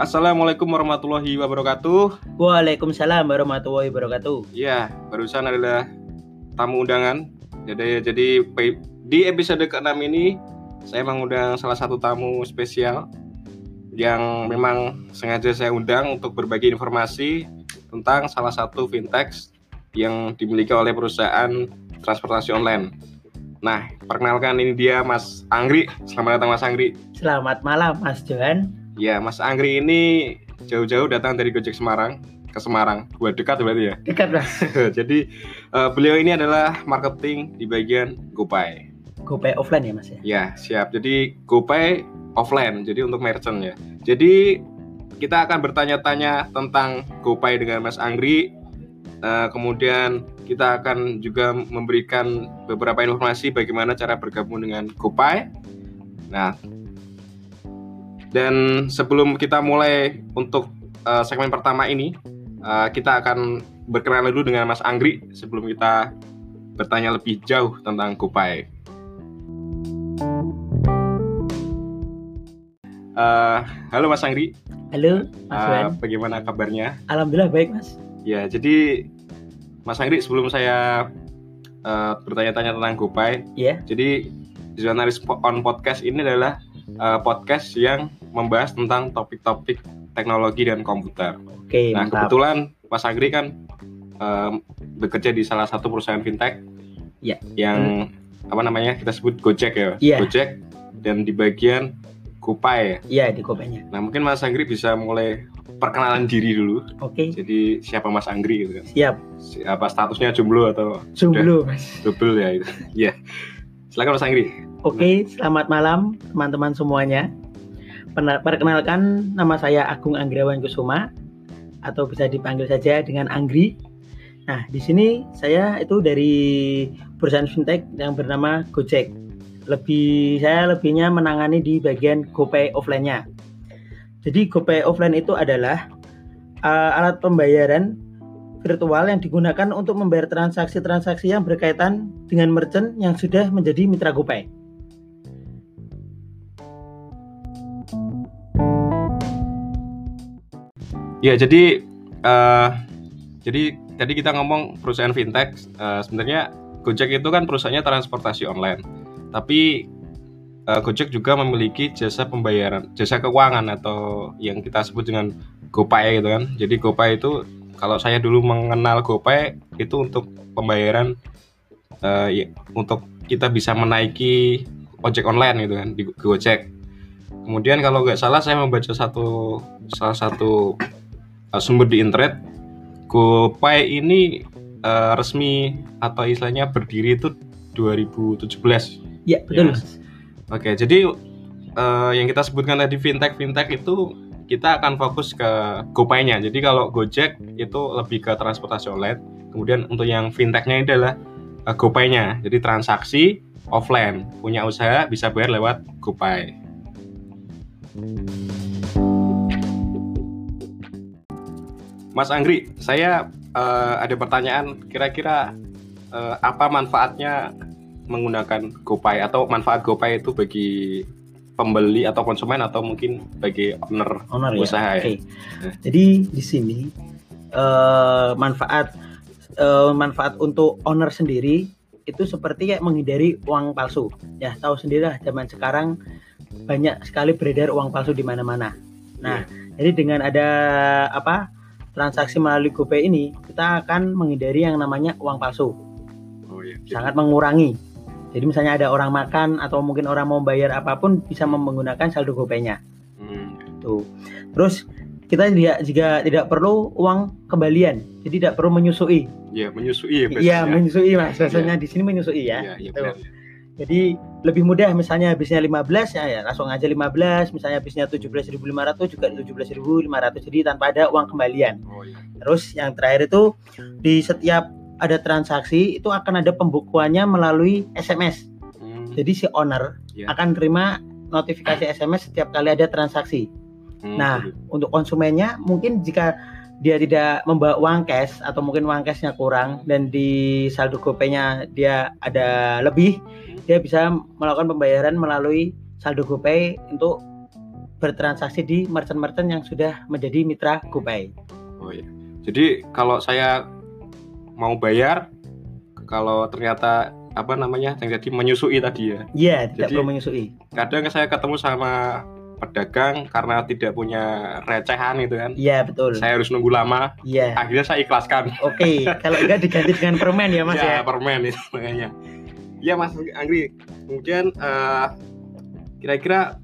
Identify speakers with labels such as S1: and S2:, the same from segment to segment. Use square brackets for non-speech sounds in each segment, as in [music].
S1: Assalamualaikum warahmatullahi wabarakatuh.
S2: Waalaikumsalam warahmatullahi wabarakatuh.
S1: Ya, barusan adalah tamu undangan. Jadi jadi di episode ke-6 ini saya mengundang salah satu tamu spesial yang memang sengaja saya undang untuk berbagi informasi tentang salah satu fintech yang dimiliki oleh perusahaan transportasi online. Nah, perkenalkan ini dia Mas Anggri. Selamat datang Mas Anggri.
S2: Selamat malam Mas Johan.
S1: Ya, Mas Anggri ini jauh-jauh datang dari Gojek Semarang ke Semarang. Buat dekat berarti ya.
S2: Dekat Mas. [laughs]
S1: Jadi uh, beliau ini adalah marketing di bagian GoPay.
S2: GoPay offline ya Mas ya?
S1: Ya, siap. Jadi GoPay offline, jadi untuk merchant ya. Jadi kita akan bertanya-tanya tentang GoPay dengan Mas Anggri. Uh, kemudian kita akan juga memberikan beberapa informasi bagaimana cara bergabung dengan GoPay. Nah, dan sebelum kita mulai untuk uh, segmen pertama ini, uh, kita akan berkenalan dulu dengan Mas Anggri sebelum kita bertanya lebih jauh tentang GoPay. Uh, halo Mas Anggri.
S2: Halo Mas.
S1: Uh, bagaimana kabarnya?
S2: Alhamdulillah baik Mas.
S1: Ya, jadi Mas Anggri sebelum saya uh, bertanya-tanya tentang GoPay,
S2: Iya.
S1: jadi Jurnalis on Podcast ini adalah uh, podcast yang membahas tentang topik-topik teknologi dan komputer.
S2: Oke,
S1: Nah,
S2: mantap.
S1: kebetulan Mas Agri kan um, bekerja di salah satu perusahaan fintech
S2: Iya.
S1: yang apa namanya kita sebut Gojek ya,
S2: Iya.
S1: Gojek dan di bagian GoPay ya.
S2: Iya di GoPay-nya.
S1: Nah, mungkin Mas Anggri bisa mulai perkenalan diri dulu.
S2: Oke.
S1: Jadi siapa Mas Anggri gitu kan?
S2: Siap.
S1: Siapa statusnya jomblo atau
S2: dulu Mas.
S1: double ya itu? [laughs] Iya. Silakan Mas Anggri.
S2: Oke, selamat malam teman-teman semuanya. Perkenalkan nama saya Agung Anggrawan Kusuma atau bisa dipanggil saja dengan Anggri. Nah, di sini saya itu dari perusahaan fintech yang bernama Gojek. Lebih saya lebihnya menangani di bagian GoPay offline-nya. Jadi GoPay offline itu adalah uh, alat pembayaran virtual yang digunakan untuk membayar transaksi-transaksi yang berkaitan dengan merchant yang sudah menjadi mitra GoPay.
S1: Ya, jadi eh jadi tadi kita ngomong perusahaan fintech. eh, sebenarnya Gojek itu kan perusahaannya transportasi online. Tapi eh, Gojek juga memiliki jasa pembayaran, jasa keuangan atau yang kita sebut dengan GoPay gitu kan. Jadi GoPay itu kalau saya dulu mengenal GoPay itu untuk pembayaran eh, ya, untuk kita bisa menaiki ojek online gitu kan di Gojek. Kemudian kalau nggak salah saya membaca satu salah satu uh, sumber di internet GoPay ini uh, resmi atau istilahnya berdiri itu 2017.
S2: Ya, betul.
S1: Ya. Oke, jadi uh, yang kita sebutkan tadi fintech fintech itu kita akan fokus ke GoPay-nya. Jadi kalau Gojek itu lebih ke transportasi online. Kemudian untuk yang fintech-nya ini adalah uh, GoPay-nya. Jadi transaksi offline, punya usaha bisa bayar lewat GoPay. Mas Anggri, saya eh, ada pertanyaan. Kira-kira eh, apa manfaatnya menggunakan GoPay atau manfaat GoPay itu bagi pembeli atau konsumen atau mungkin bagi owner
S2: Owner ya.
S1: usaha ya?
S2: Oke. Jadi di sini eh, manfaat eh, manfaat untuk owner sendiri itu seperti kayak menghindari uang palsu. Ya, tahu sendirilah zaman sekarang banyak sekali beredar uang palsu di mana-mana. Nah, jadi dengan ada apa? transaksi melalui GoPay ini, kita akan menghindari yang namanya uang palsu.
S1: Oh. Jadi-
S2: sangat mengurangi. Jadi misalnya ada orang makan atau mungkin orang mau bayar apa pun bisa menggunakan saldo GoPay-nya.
S1: Hmm,
S2: Tuh. Terus kita tidak jika tidak perlu uang kembalian. Jadi tidak perlu menyusui.
S1: ya menyusui ya.
S2: Iya,
S1: ya.
S2: menyusui Mas. Biasanya di sini menyusui ya.
S1: Iya, iya,
S2: Tuh.
S1: benar.
S2: Jadi lebih mudah misalnya habisnya 15 ya, ya langsung aja 15, misalnya habisnya 17.500 juga 17.500 jadi tanpa ada uang kembalian.
S1: Oh iya.
S2: Terus yang terakhir itu di setiap ada transaksi itu akan ada pembukuannya melalui SMS.
S1: Hmm,
S2: Jadi si owner
S1: Iya.
S2: akan terima notifikasi SMS setiap kali ada transaksi.
S1: hmm,
S2: Nah,
S1: betul.
S2: untuk konsumennya mungkin jika dia tidak membawa uang cash atau mungkin uang cashnya kurang dan di saldo GoPay-nya dia ada lebih, dia bisa melakukan pembayaran melalui saldo GoPay untuk bertransaksi di merchant-merchant yang sudah menjadi mitra GoPay.
S1: Oh iya. Jadi kalau saya mau bayar, kalau ternyata apa namanya yang jadi menyusui tadi ya.
S2: Iya, tidak
S1: Jadi-
S2: perlu menyusui.
S1: Kadang saya ketemu sama pedagang karena tidak punya recehan itu kan.
S2: Iya, betul.
S1: Saya harus nunggu lama,
S2: Iya.
S1: akhirnya saya ikhlaskan.
S2: Oke, kalau enggak diganti dengan permen ya, Mas ya.
S1: permen itu makanya. Iya Mas Anggi. Kemudian eh, kira-kira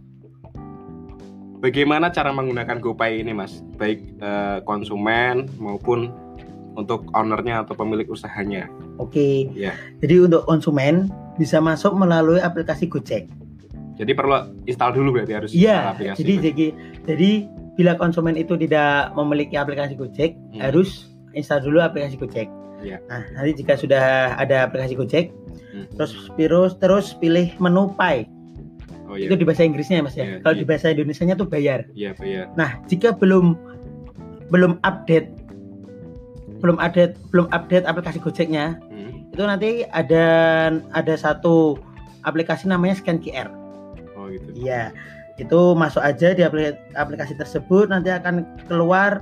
S1: bagaimana cara menggunakan GoPay ini Mas? Baik eh, konsumen maupun untuk ownernya atau pemilik usahanya.
S2: Oke.
S1: Iya.
S2: Jadi untuk konsumen bisa masuk melalui aplikasi Gojek.
S1: Jadi perlu install dulu berarti harus
S2: Iya.
S1: aplikasi.
S2: Jadi jadi jadi bila konsumen itu tidak memiliki aplikasi Gojek,
S1: Hmm.
S2: harus install dulu aplikasi Gojek.
S1: Iya.
S2: Nah, nanti jika sudah ada aplikasi Gojek,
S1: Hmm.
S2: terus terus terus pilih menu Pay.
S1: oh iya.
S2: Itu di bahasa Inggrisnya ya, Mas ya.
S1: Iya,
S2: Kalau
S1: iya.
S2: di bahasa Indonesianya tuh bayar.
S1: Iya, bayar.
S2: Nah, jika belum belum update belum update belum update aplikasi Gojeknya,
S1: Hmm.
S2: itu nanti ada ada satu aplikasi namanya Scan QR.
S1: Oh gitu.
S2: Iya. Itu masuk aja di apli- aplikasi tersebut nanti akan keluar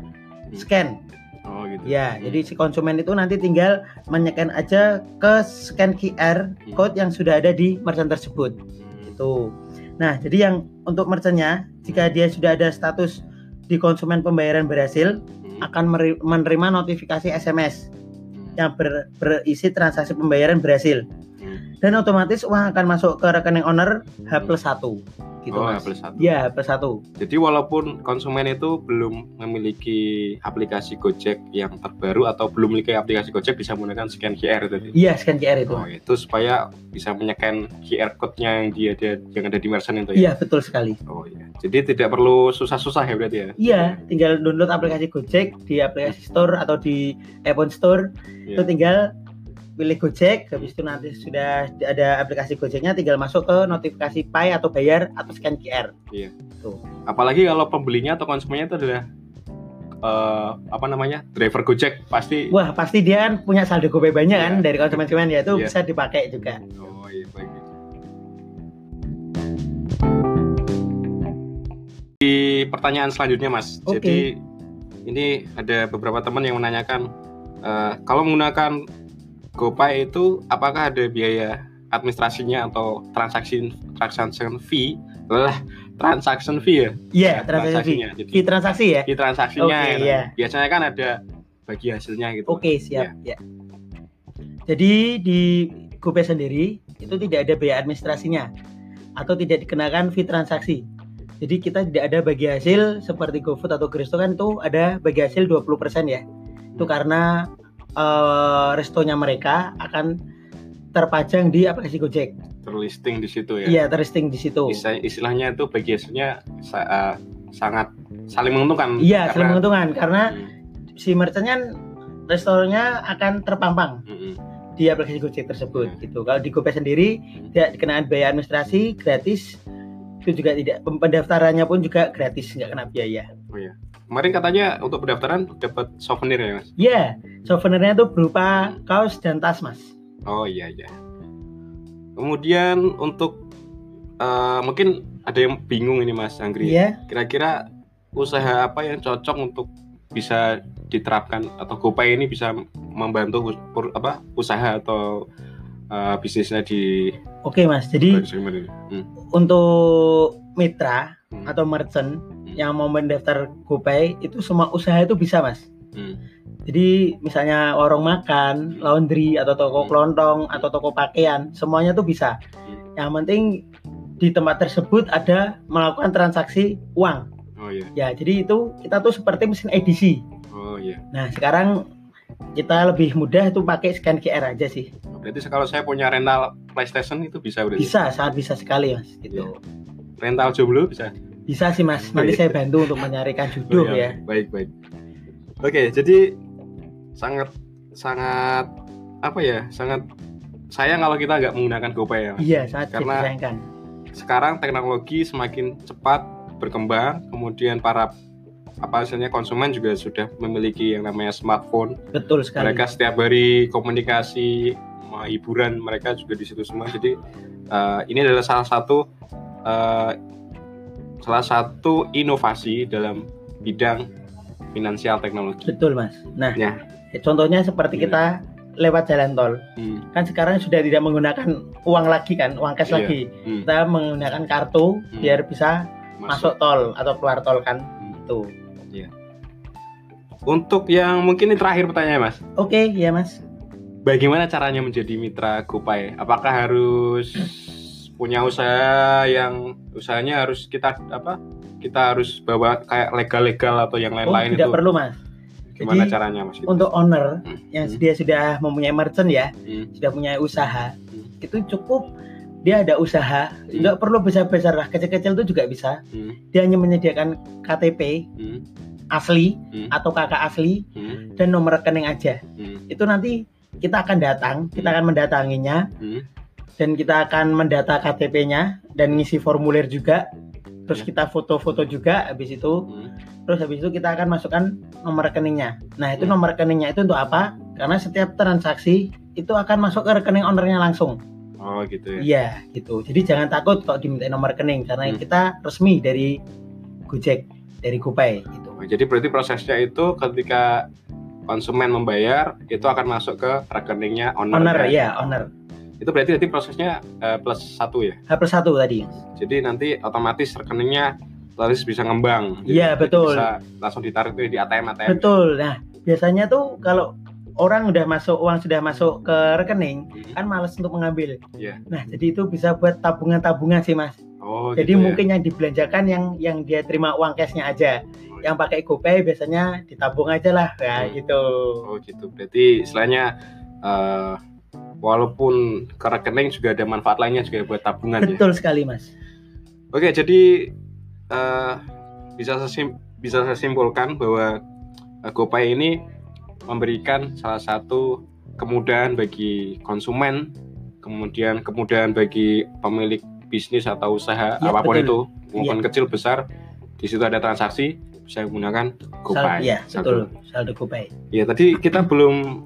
S2: scan.
S1: Oh gitu.
S2: Ya,
S1: Hmm.
S2: jadi si konsumen itu nanti tinggal menyekan aja ke scan QR code yang sudah ada di merchant tersebut.
S1: Hmm.
S2: Itu. Nah, jadi yang untuk merchantnya jika dia sudah ada status di konsumen pembayaran berhasil
S1: Hmm.
S2: Akan meri- menerima notifikasi SMS
S1: Hmm.
S2: yang ber- berisi transaksi pembayaran berhasil
S1: Hmm.
S2: dan otomatis uang akan masuk ke rekening owner H plus 1 gitu
S1: Oh,
S2: Mas.
S1: Plus satu.
S2: Ya, H plus 1.
S1: Jadi walaupun konsumen itu belum memiliki aplikasi Gojek yang terbaru atau belum memiliki aplikasi Gojek bisa menggunakan scan QR tadi.
S2: Iya, scan QR itu.
S1: Oh, itu supaya bisa menyekan QR code-nya yang dia ada yang ada di merchant itu ya.
S2: Iya, betul sekali.
S1: Oh iya. Jadi tidak perlu susah-susah ya berarti ya.
S2: Iya, tinggal download aplikasi Gojek di aplikasi store atau di iPhone Store.
S1: Iya.
S2: Itu tinggal pilih Gojek, habis itu nanti sudah ada aplikasi Gojeknya tinggal masuk ke notifikasi Pay atau bayar atau scan QR.
S1: Apalagi kalau pembelinya atau konsumennya itu adalah eh, apa namanya? driver Gojek pasti
S2: Wah, pasti dia kan punya saldo GoPay banyak kan
S1: Iya.
S2: dari konsumen-konsumen ya itu
S1: Iya.
S2: bisa dipakai juga.
S1: Oh iya baik. Di pertanyaan selanjutnya Mas.
S2: Oke.
S1: Jadi ini ada beberapa teman yang menanyakan eh, kalau menggunakan GoPay itu apakah ada biaya administrasinya atau transaksi transaction fee? Lah, transaction fee ya?
S2: Iya,
S1: Ya,
S2: transaksi
S1: transaksinya.
S2: fee.
S1: Jadi-
S2: Fee transaksi ya.
S1: Di transaksinya
S2: Oke,
S1: ya.
S2: iya.
S1: Biasanya kan ada bagi hasilnya gitu.
S2: Oke, siap. Ya. Jadi di GoPay sendiri itu tidak ada biaya administrasinya atau tidak dikenakan fee transaksi. Jadi kita tidak ada bagi hasil seperti GoFood atau Kristo kan itu ada bagi hasil 20% ya. Itu karena eh, restonya mereka akan terpajang di aplikasi Gojek.
S1: Terlisting di situ ya.
S2: Iya, terlisting di situ.
S1: Istilah- istilahnya itu bagi hasilnya sa- eh, sangat saling menguntungkan.
S2: Iya, saling
S1: Karena-
S2: menguntungkan karena
S1: Hmm,
S2: si merchantnya restorannya akan terpampang
S1: hmm, hmm.
S2: di aplikasi Gojek tersebut
S1: Hmm.
S2: gitu. Kalau di GoPay sendiri tidak dikenakan biaya administrasi gratis itu juga tidak pendaftarannya pun juga gratis nggak kena biaya.
S1: Kemarin katanya untuk pendaftaran dapat souvenir ya mas?
S2: Ya, souvenirnya itu berupa kaos dan tas mas.
S1: Oh iya iya. Kemudian untuk eh, mungkin ada yang bingung ini mas Anggri.
S2: Iya,
S1: Kira-kira usaha apa yang cocok untuk bisa diterapkan atau GoPay ini bisa membantu us- pur- apa usaha atau eh, bisnisnya di
S2: oke mas. Jadi?
S1: Hmm,
S2: untuk mitra
S1: hmm,
S2: atau merchant yang mau mendaftar GoPay itu semua usaha itu bisa mas.
S1: hmm.
S2: Jadi misalnya warung makan, laundry atau toko
S1: Hmm.
S2: kelontong atau toko pakaian, semuanya tuh bisa. Yang penting di tempat tersebut ada melakukan transaksi uang.
S1: Oh iya.
S2: Ya, jadi itu kita tuh seperti mesin edisi.
S1: Oh iya.
S2: Nah, sekarang kita lebih mudah itu pakai scan QR aja sih.
S1: Berarti kalau saya punya rental PlayStation itu bisa berarti?
S2: Bisa, sangat bisa sekali, Mas. Gitu.
S1: Rental jomblo bisa?
S2: Bisa sih, Mas. Nanti saya bantu untuk mencarikan jodoh
S1: Oh,
S2: ya.
S1: iya. Baik baik. Oke, jadi sangat sangat apa ya? Sangat sayang kalau kita nggak menggunakan GoPay ya. Mas.
S2: Iya, sangat
S1: Karena-
S2: disayangkan.
S1: Sekarang teknologi semakin cepat berkembang, kemudian para apa hasilnya konsumen juga sudah memiliki yang namanya smartphone.
S2: Betul sekali.
S1: Mereka setiap hari komunikasi, hiburan mereka juga di situ semua. Jadi eh, ini adalah salah satu eh, salah satu inovasi dalam bidang finansial teknologi.
S2: Betul, Mas. Nah,
S1: Ya.
S2: contohnya seperti
S1: Hmm.
S2: kita lewat jalan tol.
S1: Hmm,
S2: Kan sekarang sudah tidak menggunakan uang lagi kan, uang cash
S1: Iya.
S2: lagi.
S1: hmm,
S2: Kita menggunakan kartu
S1: Hmm.
S2: biar bisa masuk tol atau keluar tol kan.
S1: Hmm.
S2: Tuh.
S1: Untuk yang mungkin ini terakhir pertanyaan Mas.
S2: Oke, ya Mas.
S1: Bagaimana caranya menjadi mitra GoPay? Apakah harus punya usaha yang usahanya harus kita apa? Kita harus bawa kayak legal-legal atau yang
S2: Oh,
S1: lain-lain
S2: tidak
S1: itu?
S2: perlu, Mas.
S1: Gimana
S2: Jadi,
S1: caranya Mas? Itu?
S2: Untuk owner
S1: Hmm.
S2: yang
S1: Hmm.
S2: dia sudah mempunyai merchant ya,
S1: Hmm.
S2: sudah punya usaha,
S1: Hmm.
S2: itu cukup dia ada usaha, nggak perlu besar-besar lah, kecil-kecil itu juga bisa.
S1: Hmm.
S2: Dia hanya menyediakan KTP
S1: Hmm.
S2: asli
S1: Hmm.
S2: atau kakak asli
S1: Hmm.
S2: dan nomor rekening aja.
S1: Hmm.
S2: Itu nanti kita akan datang, kita akan mendatanginya
S1: Hmm.
S2: Dan kita akan mendata KTP-nya dan ngisi formulir juga. Terus
S1: Ya.
S2: kita foto-foto juga habis itu.
S1: Hmm.
S2: Terus habis itu kita akan masukkan nomor rekeningnya. Nah, itu
S1: Hmm.
S2: nomor rekeningnya itu untuk apa? Karena setiap transaksi itu akan masuk ke rekening ownernya langsung.
S1: Oh gitu ya.
S2: Iya, gitu. Jadi jangan takut kalau diminta nomor rekening karena
S1: Hmm.
S2: kita resmi dari Gojek, dari GoPay gitu.
S1: Oh, Jadi berarti prosesnya itu ketika konsumen membayar itu akan masuk ke rekeningnya owner.
S2: Owner ya, owner.
S1: Itu berarti nanti prosesnya eh, plus satu ya.
S2: H plus satu tadi.
S1: Jadi nanti otomatis rekeningnya otomatis bisa ngembang.
S2: Iya, betul.
S1: Bisa langsung ditarik tuh di ATM ATM.
S2: Betul. Nah, biasanya tuh kalau orang udah masuk uang sudah masuk ke rekening
S1: Hmm.
S2: kan males untuk mengambil.
S1: Iya.
S2: Nah, jadi itu bisa buat tabungan-tabungan sih, Mas.
S1: Oh,
S2: jadi
S1: gitu ya.
S2: mungkin yang dibelanjakan yang yang dia terima uang cashnya aja.
S1: Oh,
S2: Yang pakai GoPay biasanya ditabung aja lah, ya
S1: Hmm.
S2: gitu.
S1: Oh gitu. Berarti istilahnya eh, walaupun ke rekening juga ada manfaat lainnya juga buat tabungan ya.
S2: Betul sekali, Mas.
S1: Oke, jadi eh, bisa saya sim- bisa saya simpulkan bahwa eh, GoPay ini memberikan salah satu kemudahan bagi konsumen, kemudian kemudahan bagi pemilik bisnis atau usaha
S2: Ya,
S1: apa pun
S2: betul.
S1: itu, maupun kecil besar. Di situ ada transaksi bisa menggunakan GoPay.
S2: Iya, betul. Saldo GoPay.
S1: Ya, tadi kita belum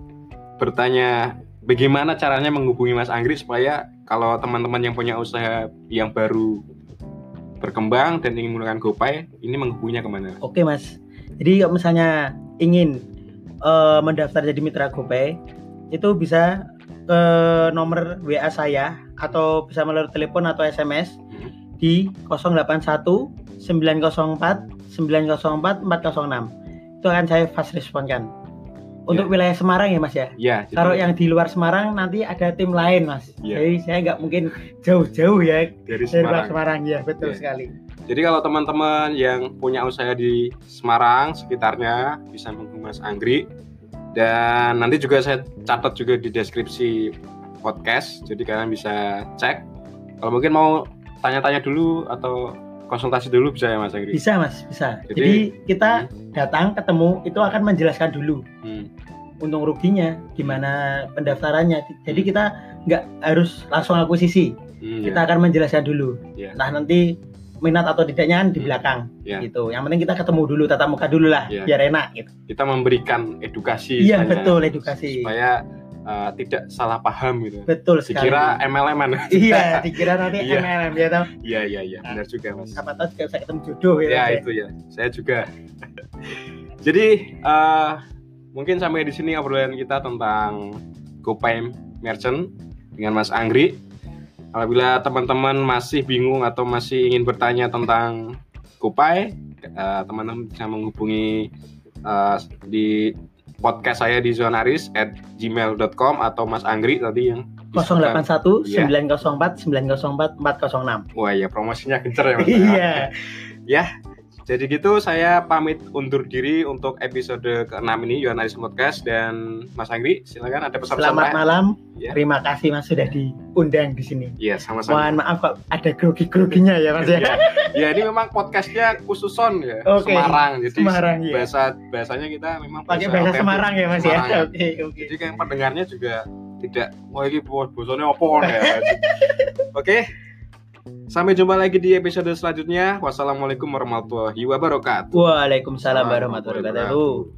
S1: bertanya bagaimana caranya menghubungi Mas Anggri supaya kalau teman-teman yang punya usaha yang baru berkembang dan ingin menggunakan GoPay, ini menghubunginya ke mana?
S2: Oke, Mas. Jadi kalau misalnya ingin eh, mendaftar jadi mitra GoPay, itu bisa ke nomor WA saya atau bisa melalui telepon atau SMS di 081 904 904 406. Itu akan saya fast responkan. Untuk
S1: Ya.
S2: wilayah Semarang ya Mas ya.
S1: Jadi-
S2: Kalau yang di luar Semarang nanti ada tim lain Mas.
S1: Ya.
S2: Jadi saya nggak mungkin jauh-jauh ya
S1: dari
S2: dari luar
S1: Semarang.
S2: Semarang ya betul
S1: Ya.
S2: sekali.
S1: Jadi kalau teman-teman yang punya usaha di Semarang sekitarnya bisa menghubungi Mas Anggri dan nanti juga saya catat juga di deskripsi podcast. Jadi kalian bisa cek. Kalau mungkin mau tanya-tanya dulu atau konsultasi dulu bisa ya Mas Anggri?
S2: Bisa Mas, bisa.
S1: Jadi-
S2: Jadi, kita datang ketemu itu akan menjelaskan dulu
S1: Hmm.
S2: Untung ruginya, gimana pendaftarannya. Jadi kita nggak harus langsung akuisisi.
S1: Hmm,
S2: Kita
S1: ya.
S2: akan menjelaskan dulu.
S1: Ya.
S2: Nah nanti minat atau tidaknya kan di
S1: Hmm.
S2: belakang
S1: Ya.
S2: gitu. Yang penting kita ketemu dulu tatap muka dulu lah
S1: Ya.
S2: biar enak gitu.
S1: kita memberikan edukasi
S2: Iya
S1: istilahnya,
S2: betul edukasi.
S1: supaya uh, tidak salah paham gitu.
S2: Betul sekali.
S1: Dikira MLM-an.
S2: iya, [laughs] dikira nanti
S1: Iya.
S2: MLM ya tahu.
S1: Iya iya iya, benar juga Mas.
S2: Siapa tahu juga bisa ketemu jodoh ya.
S1: Ya itu ya, saya juga. [laughs] Jadi uh, mungkin sampai di sini obrolan kita tentang GoPay Merchant dengan Mas Anggri. Apabila teman-teman masih bingung atau masih ingin bertanya tentang GoPay, uh, teman-teman bisa menghubungi uh, di podcast saya di zonaris at gmail.com atau Mas Anggri tadi yang
S2: 081
S1: Iya.
S2: 904 904 406.
S1: Wah ya promosinya gencar ya Mas. [laughs]
S2: Iya.
S1: Ya, jadi gitu saya pamit undur diri untuk episode ke-6 ini Yohanes Podcast dan Mas Anggri silakan ada pesan-pesan
S2: Selamat malam.
S1: Ya.
S2: Terima kasih Mas sudah diundang di sini.
S1: Iya, sama-sama.
S2: Mohon maaf kok ada grogi-groginya ya Mas ya.
S1: Ya, ya ini memang podcastnya khususon ya
S2: Oke.
S1: Semarang jadi
S2: Semarang ya.
S1: bahasa bahasanya kita memang
S2: Pakai bahasa
S1: otentik.
S2: Semarang ya Mas ya.
S1: Semarang.
S2: Oke, oke.
S1: jadi kayak pendengarnya juga tidak wah ini bos bosonnya opo ya [laughs] oke sampai jumpa lagi di episode selanjutnya wassalamualaikum warahmatullahi wabarakatuh Waalaikumsalam
S2: warahmatullahi wabarakatuh.